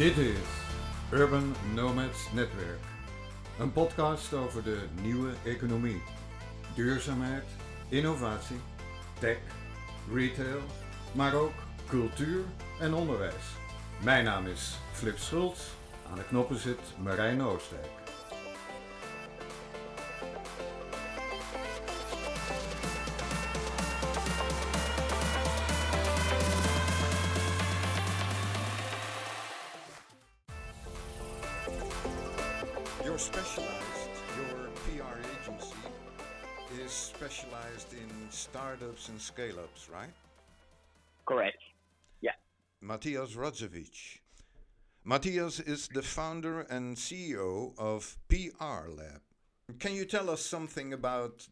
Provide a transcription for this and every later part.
Dit is Urban Nomads Netwerk. Een podcast over de nieuwe economie. Duurzaamheid, innovatie, tech, retail, maar ook cultuur en onderwijs. Mijn naam is Flip Schultz. Aan de knoppen zit Marijn Oostdijk. Specialized, your PR agency is specialized in startups and scale ups, right? Correct. Yeah. Matias Rodsevich. Matias is the founder and CEO of PR Lab. Can you tell us something about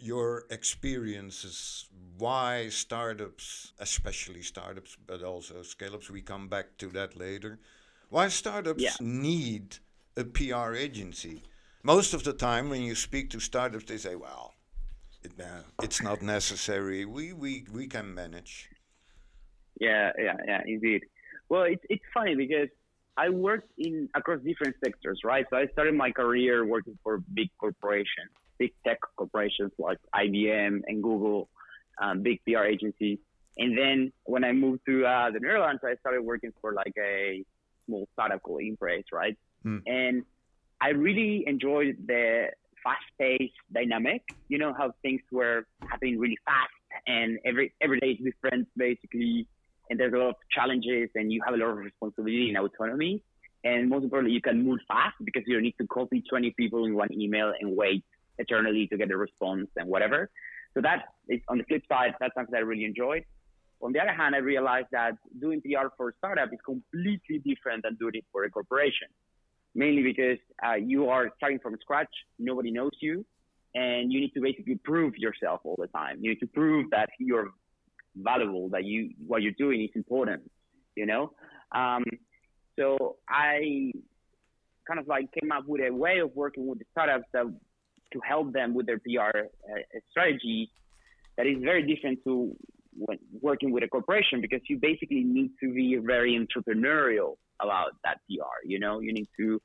your experiences? Why startups, especially startups, but also scale ups? We come back to that later. Why startups Yeah. need a PR agency? Most of the time, when you speak to startups, they say, well, it, uh, it's not necessary. We, we, we can manage. Yeah, yeah, yeah, indeed. Well, it's it's funny because I worked in across different sectors, right? So I started my career working for big corporations, big tech corporations like IBM and Google, um, big PR agencies. And then when I moved to uh, the Netherlands, I started working for like a small startup called Impraise, right? Hmm. And I really enjoyed the fast-paced dynamic. You know how things were happening really fast, and every every day is different, basically and there's a lot of challenges and you have a lot of responsibility and autonomy. And most importantly, you can move fast because you don't need to copy 20 people in one email and wait eternally to get a response and whatever. So that is on the flip side, that's something I really enjoyed. On the other hand, I realized that doing PR for a startup is completely different than doing it for a corporation. Mainly because uh, you are starting from scratch, nobody knows you, and you need to basically prove yourself all the time. You need to prove that you're valuable that you what you're doing is important you know um, so i kind of like came up with a way of working with the startups that to help them with their pr uh, strategy that is very different to when working with a corporation because you basically need to be very entrepreneurial about that pr you know you need to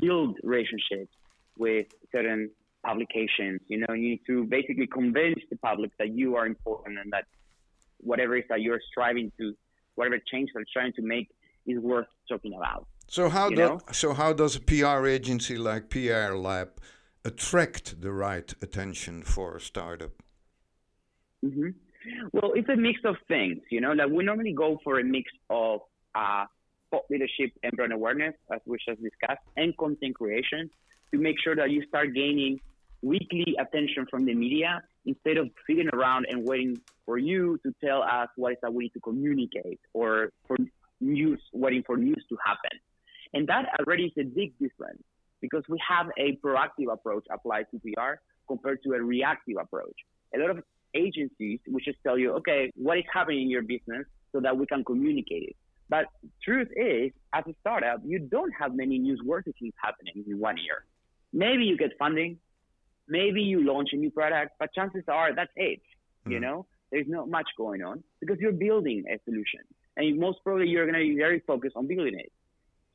build relationships with certain publications you know you need to basically convince the public that you are important and that whatever it is that you're striving to, whatever change that you're trying to make is worth talking about. So how You do, know? so how does a PR agency like PR Lab attract the right attention for a startup? hmm Well, it's a mix of things, you know, like we normally go for a mix of uh, thought leadership and brand awareness, as we just discussed, and content creation to make sure that you start gaining weekly attention from the media instead of sitting around and waiting for you to tell us what is that we need to communicate or for news, waiting for news to happen. And that already is a big difference because we have a proactive approach applied to PR compared to a reactive approach. A lot of agencies which just tell you, okay, what is happening in your business so that we can communicate it. But truth is, as a startup, you don't have many newsworthy things happening in one year. Maybe you get funding, maybe you launch a new product, but chances are that's it. You Mhm. know, there's not much going on because you're building a solution, and most probably you're going to be very focused on building it.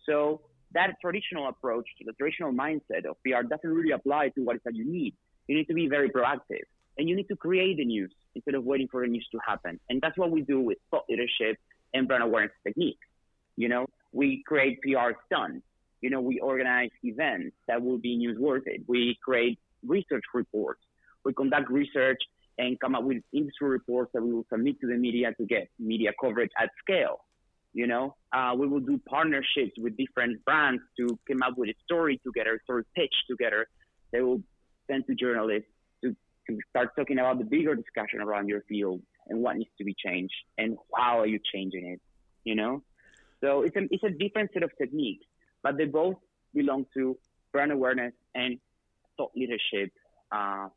So that traditional approach, to the traditional mindset of PR doesn't really apply to what what is that you need. You need to be very proactive, and you need to create the news instead of waiting for the news to happen. And that's what we do with thought leadership and brand awareness techniques. You know, we create PR stunts. You know, we organize events that will be newsworthy. We create research reports. We conduct research and come up with industry reports that we will submit to the media to get media coverage at scale. You know, uh, we will do partnerships with different brands to come up with a story together, story pitch together. They will send to journalists to, start talking about the bigger discussion around your field and what needs to be changed and how are you changing it. You know, so it's a it's a different set of techniques, but they both belong to brand awareness and thought leadership, uh,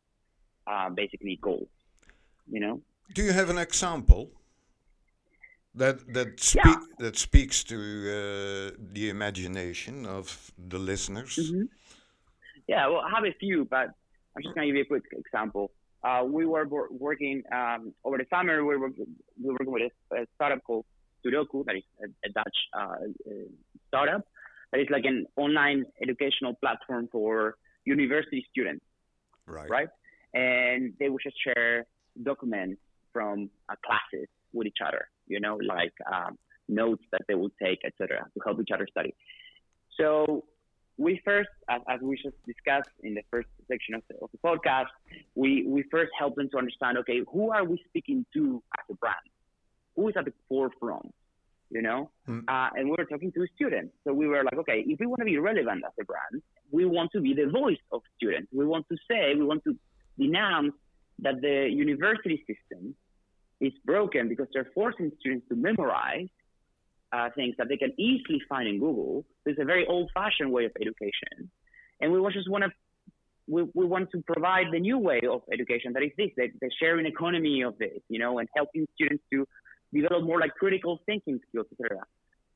uh, basically goals. You know. Do you have an example that that speak Yeah. that speaks to uh, the imagination of the listeners? Mhm. Yeah, well, I have a few, but I'm just going to give you a quick example. Uh, we were working um, over the summer. We were, we were working with a, startup called Studocu, that is a, a Dutch uh, uh, startup that is like an online educational platform for university students, Right. right? And they would just share documents from uh, classes with each other, you know, like um, notes that they would take, etc., to help each other study. So we first, as, as, we just discussed in the first section of the, of the podcast, we, we first help them to understand, okay, who are we speaking to as a brand? Who is at the forefront? You know, Hmm. uh, and we were talking to students. So we were like, okay, if we want to be relevant as a brand, we want to be the voice of students. We want to say, we want to denounce that the university system is broken because they're forcing students to memorize uh, things that they can easily find in Google. It's a very old-fashioned way of education, and we just want to we, we want to provide the new way of education that is this, the, the sharing economy of this, you know, and helping students to develop more like critical thinking skills, etc.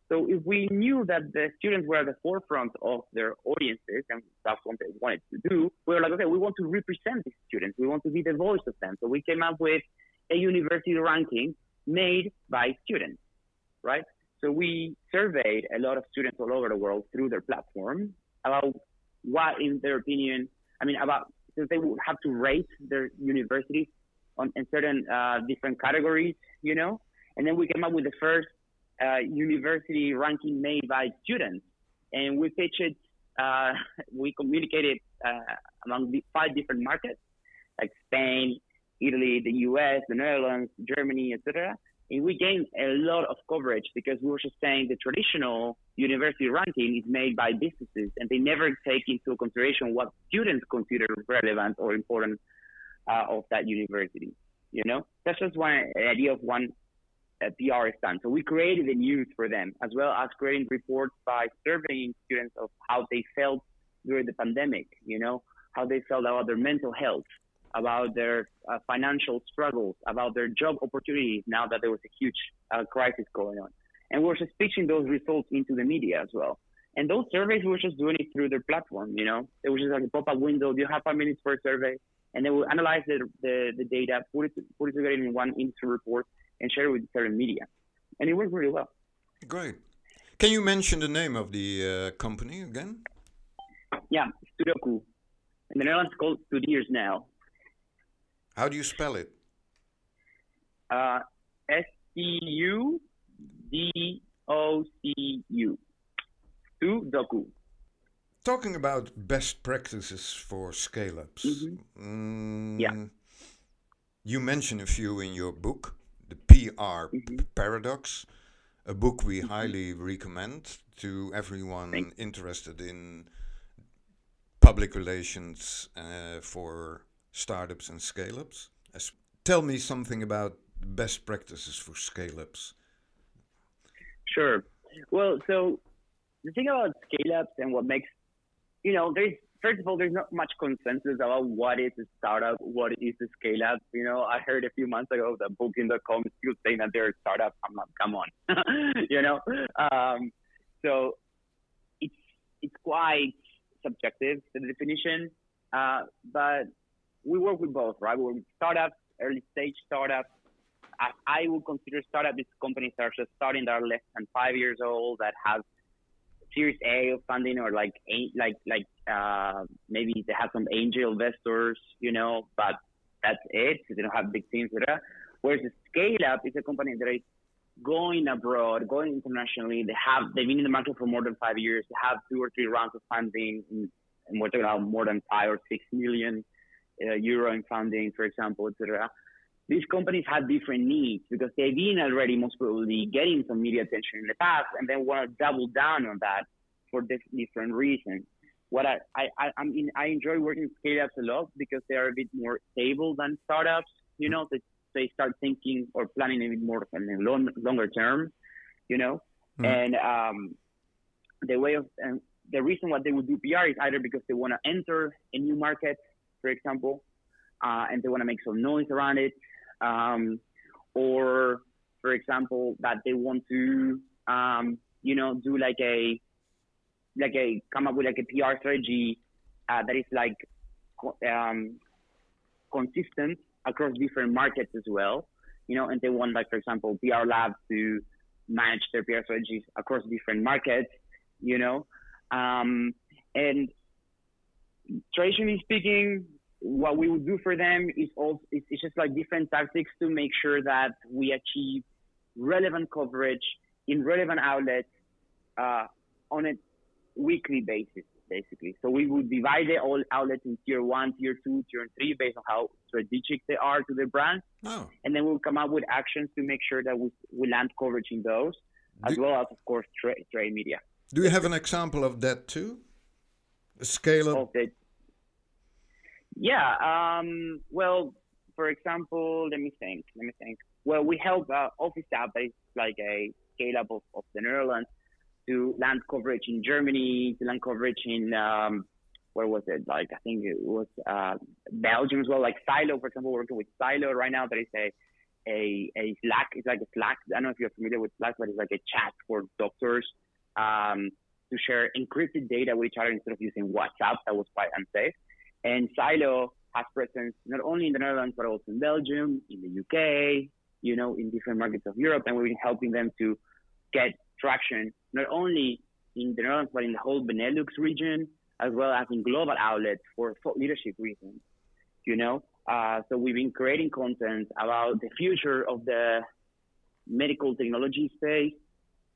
So if we knew that the students were at the forefront of their audiences and that's what they wanted to do, we were like, okay, we want to represent these students. We want to be the voice of them. So we came up with a university ranking made by students, right? So we surveyed a lot of students all over the world through their platform about what, in their opinion, I mean, about so they would have to rate their universities on in certain uh, different categories, you know, and then we came up with the first uh, university ranking made by students, and we pitched it. Uh, we communicated uh, among the five different markets, like Spain, Italy, the U.S., the Netherlands, Germany, etc. And we gained a lot of coverage because we were just saying the traditional university ranking is made by businesses, and they never take into consideration what students consider relevant or important uh, of that university. You know, that's just one idea of one uh, PR done. So we created the news for them, as well as creating reports by surveying students of how they felt during the pandemic. You know, how they felt about their mental health, about their uh, financial struggles, about their job opportunities. Now that there was a huge uh, crisis going on, and we we're just pitching those results into the media as well. And those surveys, we were just doing it through their platform. You know, it was just like a pop-up window. Do you have five minutes for a survey? And then we'll analyze the, the, the data, put it, put it together in one industry report, and share it with certain media. And it worked really well. Great. Can you mention the name of the uh, company again? Yeah, Studocu. In the Netherlands, called StudeerSnel. How do you spell it? Uh, S T U D O C U. Studocu. Talking about best practices for scale ups. Mhm. Mm, Yeah. You mention a few in your book, The PR Mhm. Paradox, a book we highly recommend to everyone Thank- interested in public relations uh, for startups and scale ups. Tell me something about best practices for scale ups. Sure. Well, so the thing about scale ups and what makes, you know, there's, first of all, there's not much consensus about what is a startup, what is a scale up. You know, I heard a few months ago that Booking.com is still saying that they're a startup. I'm like, come on, you know? Um, so it's, it's quite subjective, the definition. Uh, but we work with both, right? We work with startups, early stage startups, I, I would consider startup these companies that are just starting that are less than five years old that have Series A of funding or like like like uh, maybe they have some angel investors, you know, but that's it. They don't have big teams, etc. Whereas the scale up is a company that is going abroad, going internationally. They have they've been in the market for more than five years. They have two or three rounds of funding, and we're talking about more than five or six million uh, euro in funding, for example, etc these companies have different needs because they've been already most probably getting some media attention in the past and then want to double down on that for different reasons. What I, I, I mean, I enjoy working with scale-ups a lot because they are a bit more stable than startups, you know, they, they start thinking or planning a bit more in the long, longer term, you know, mm. and um, the way of, and the reason why they would do PR is either because they want to enter a new market, for example, uh, and they want to make some noise around it, um, or for example that they want to um, you know do like a like a come up with like a PR strategy uh, that is like um, consistent across different markets as well you know and they want like for example PR Lab to manage their PR strategies across different markets you know. Um, and traditionally speaking, what we would do for them is also it's, it's just like different tactics to make sure that we achieve relevant coverage in relevant outlets uh, on a weekly basis, basically. So we would divide the all outlets in tier one, tier two, tier three, based on how strategic they are to the brand. Oh. And then we'll come up with actions to make sure that we, we land coverage in those, as Do- well as, of course, trade, trade media. Do you have an example of that too? A scale up. of the yeah um well for example let me think let me think well we help uh, office app is like a scale up of, of the netherlands to land coverage in germany to land coverage in um where was it like i think it was uh belgium as well like Siilo for example working with Siilo right now there is a a, a slack it's like a slack i don't know if you're familiar with slack but it's like a chat for doctors um to share encrypted data with each other instead of using WhatsApp. That was quite unsafe. And Siilo has presence not only in the Netherlands, but also in Belgium, in the UK, you know, in different markets of Europe. And we've been helping them to get traction, not only in the Netherlands, but in the whole Benelux region, as well as in global outlets for leadership reasons, you know. Uh, so we've been creating content about the future of the medical technology space,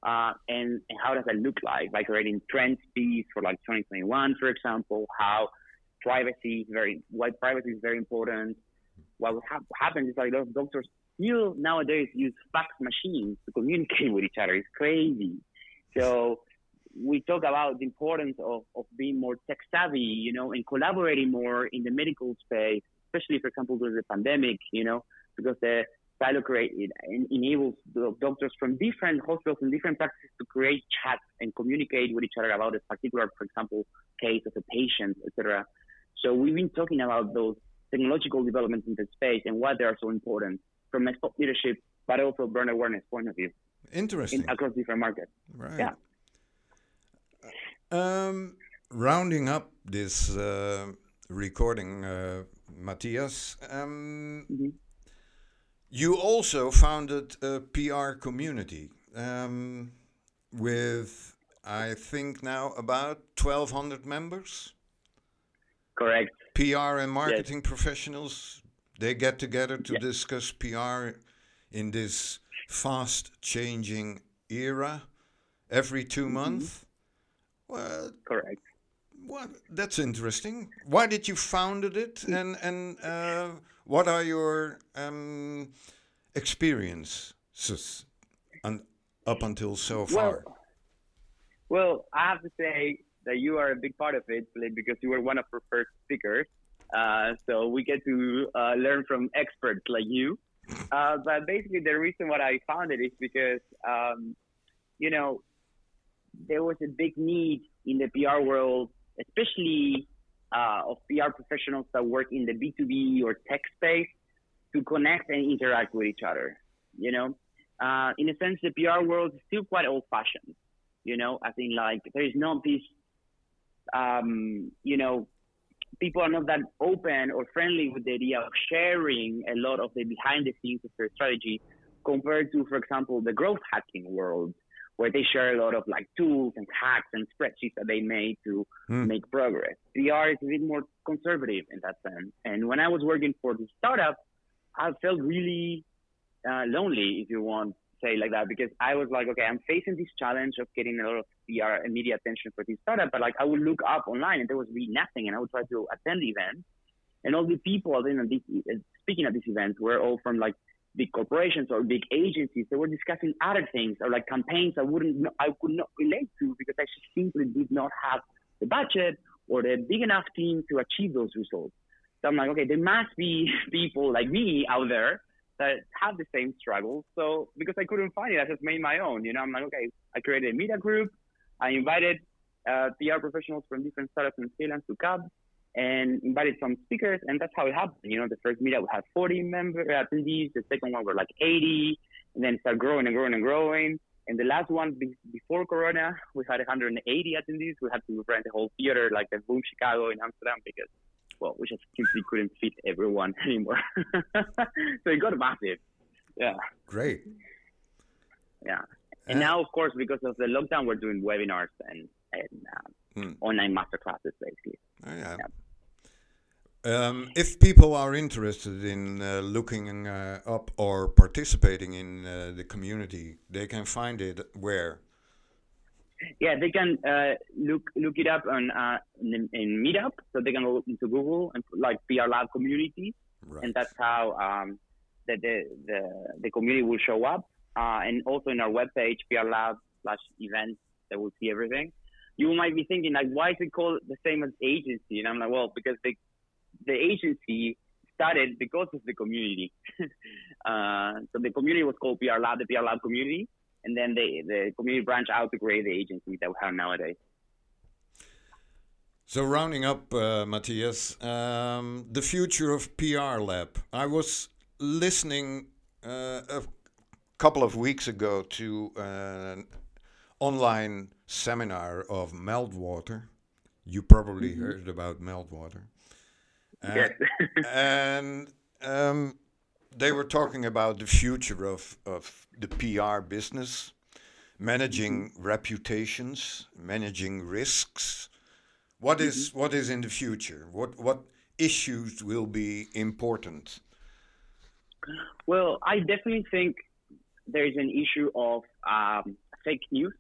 uh, and, and how does that look like? By creating trend speeds for like 2021, for example, how privacy is very, why privacy is very important. What hap- happens is like a lot of doctors still nowadays use fax machines to communicate with each other. It's crazy. So we talk about the importance of, of being more tech savvy, you know, and collaborating more in the medical space, especially, for example, during the pandemic, you know, because the Siilo enables doctors from different hospitals and different practices to create chats and communicate with each other about a particular, for example, case of a patient, etc. So we've been talking about those technological developments in the space and why they are so important from a thought leadership, but also brand awareness point of view Interesting. in, across different markets. Right. Yeah. Um, rounding up this uh, recording, uh, Matias, um, Mhm. you also founded a PR community um, with, I think now about 1,200 members. Correct. PR and marketing professionals, they get together to Yeah. discuss PR in this fast changing era every 2 Mm-hmm. months. Well, Correct. what, that's interesting. Why did you founded it, and and uh, what are your um, experiences un, up until so far? Well, well, I have to say that you are a big part of it, Philip, because you were one of our first speakers. Uh, so we get to uh, learn from experts like you. Uh, but basically, the reason why I founded it is because, um, you know, there was a big need in the PR world, especially uh, of PR professionals that work in the B2B or tech space, to connect and interact with each other. You know, uh, in a sense, the PR world is still quite old-fashioned. You know, I think like there is not this, um, you know, people are not that open or friendly with the idea of sharing a lot of the behind the scenes of their strategy compared to, for example, the growth hacking world, where they share a lot of like tools and hacks and spreadsheets that they made to Hmm. make progress. PR is a bit more conservative in that sense. And when I was working for the startup, I felt really uh, lonely, if you want say like that, because I was like, okay, I'm facing this challenge of getting a lot of PR and media attention for this startup, but like I would look up online and there was really nothing, and I would try to attend events, and all the people attending this, uh, speaking at these events were all from like big corporations or big agencies. They were discussing other things or like campaigns I wouldn't, I could not relate to because I simply did not have the budget or the big enough team to achieve those results. So I'm like, okay, there must be people like me out there that have the same struggles. So because I couldn't find it, I just made my own. You know, I'm like, okay, I created a media group. I invited uh, PR professionals from different startups and freelance to come and invited some speakers, and that's how it happened. You know, the first meetup we had 40 member attendees. The second one were like 80, and then it started growing and growing and growing. And the last one be- before Corona, we had 180 attendees. We had to rent a whole theater like the Boom Chicago in Amsterdam because, well, we just simply couldn't fit everyone anymore. so it got massive. Yeah, Great. yeah. And now, of course, because of the lockdown, we're doing webinars and, and um, Hmm. online masterclasses, basically. Oh, yeah. Um, if people are interested in uh, looking uh, up or participating in uh, the community, they can find it where? Yeah, they can uh, look look it up on uh, in, in Meetup, so they can go into Google and like PR Lab community, Right. and that's how um, the, the the the community will show up. Uh, and also in our webpage, PR Lab slash events, they will see everything. You might be thinking like, why is it called the same as agency? And I'm like, well, because the the agency started because of the community. uh, so the community was called PR Lab, the PR Lab community, and then the the community branch out to create the agency that we have nowadays. So rounding up, uh, Matias, um, the future of PR Lab. I was listening uh, a couple of weeks ago to an online seminar of Meltwater. You probably heard about Meltwater. Uh, Yes. and um, they were talking about the future of, of the PR business, managing reputations, managing risks. What is what is in the future? What what issues will be important? Well, I definitely think there is an issue of um, fake news,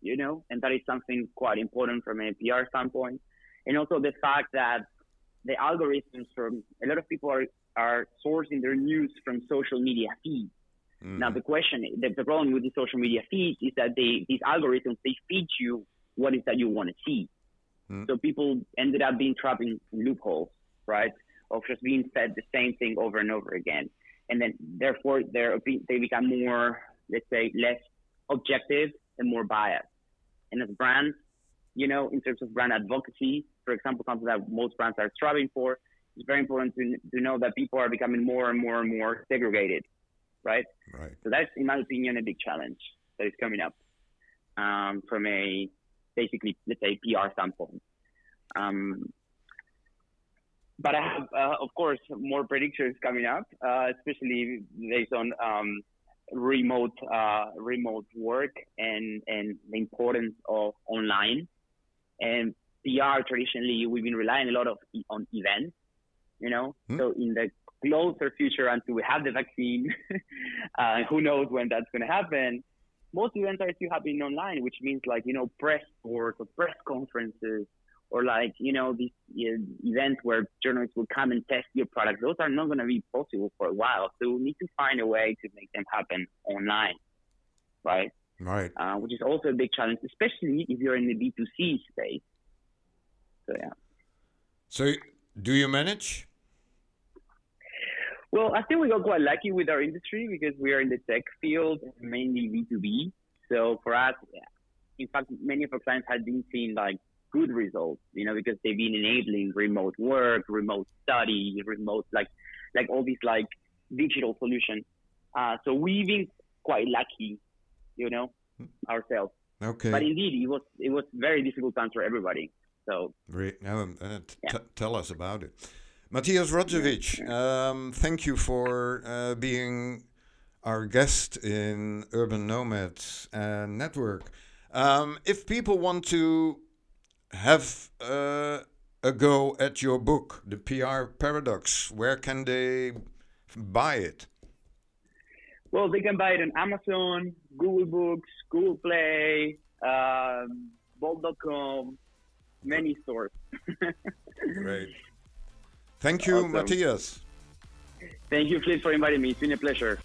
you know, and that is something quite important from a PR standpoint. And also the fact that the algorithms from a lot of people are, are sourcing their news from social media feeds. Now the question, the, the problem with the social media feeds is that they these algorithms they feed you what is that you want to see. Mm. So people ended up being trapped in loopholes, right? Of just being fed the same thing over and over again, and then therefore they're they become more, let's say, less objective and more biased. And as brands, you know, in terms of brand advocacy, for example, something that most brands are striving for, it's very important to, to know that people are becoming more and more and more segregated, right? Right. So that's, in my opinion, a big challenge that is coming up um, from a basically, let's say, PR standpoint. Um, but I have, uh, of course, more predictions coming up, uh, especially based on um, remote uh, remote work and and the importance of online and PR. Traditionally, we've been relying a lot of on events, you know. Hmm. So in the closer future, until we have the vaccine, uh, who knows when that's going to happen. Most events are still happening online, which means like you know press tours or press conferences or like you know these uh, events where journalists will come and test your product. Those are not going to be possible for a while. So we need to find a way to make them happen online, right? Right. Uh, which is also a big challenge, especially if you're in the B2C space. So yeah. So do you manage? Well, I think we got quite lucky with our industry because we are in the tech field, mainly B2B. So for us, in fact, many of our clients have been seeing like good results, you know, because they've been enabling remote work, remote study, remote, like, like all these like digital solutions. Uh, so we've been quite lucky, you know, ourselves. Okay. But indeed, it was, it was very difficult time for everybody. So Re- um, uh, t- Yeah. tell us about it. Matias Rodsevich, um, thank you for uh, being our guest in Urban Nomads uh, Network. Um, if people want to have uh, a go at your book, The PR Paradox, where can they buy it? Well, they can buy it on Amazon, Google Books, Google Play, um, Bol.com, many stores. Great. Thank you, Awesome. Matias. Thank you, Flip, for inviting me. It's been a pleasure.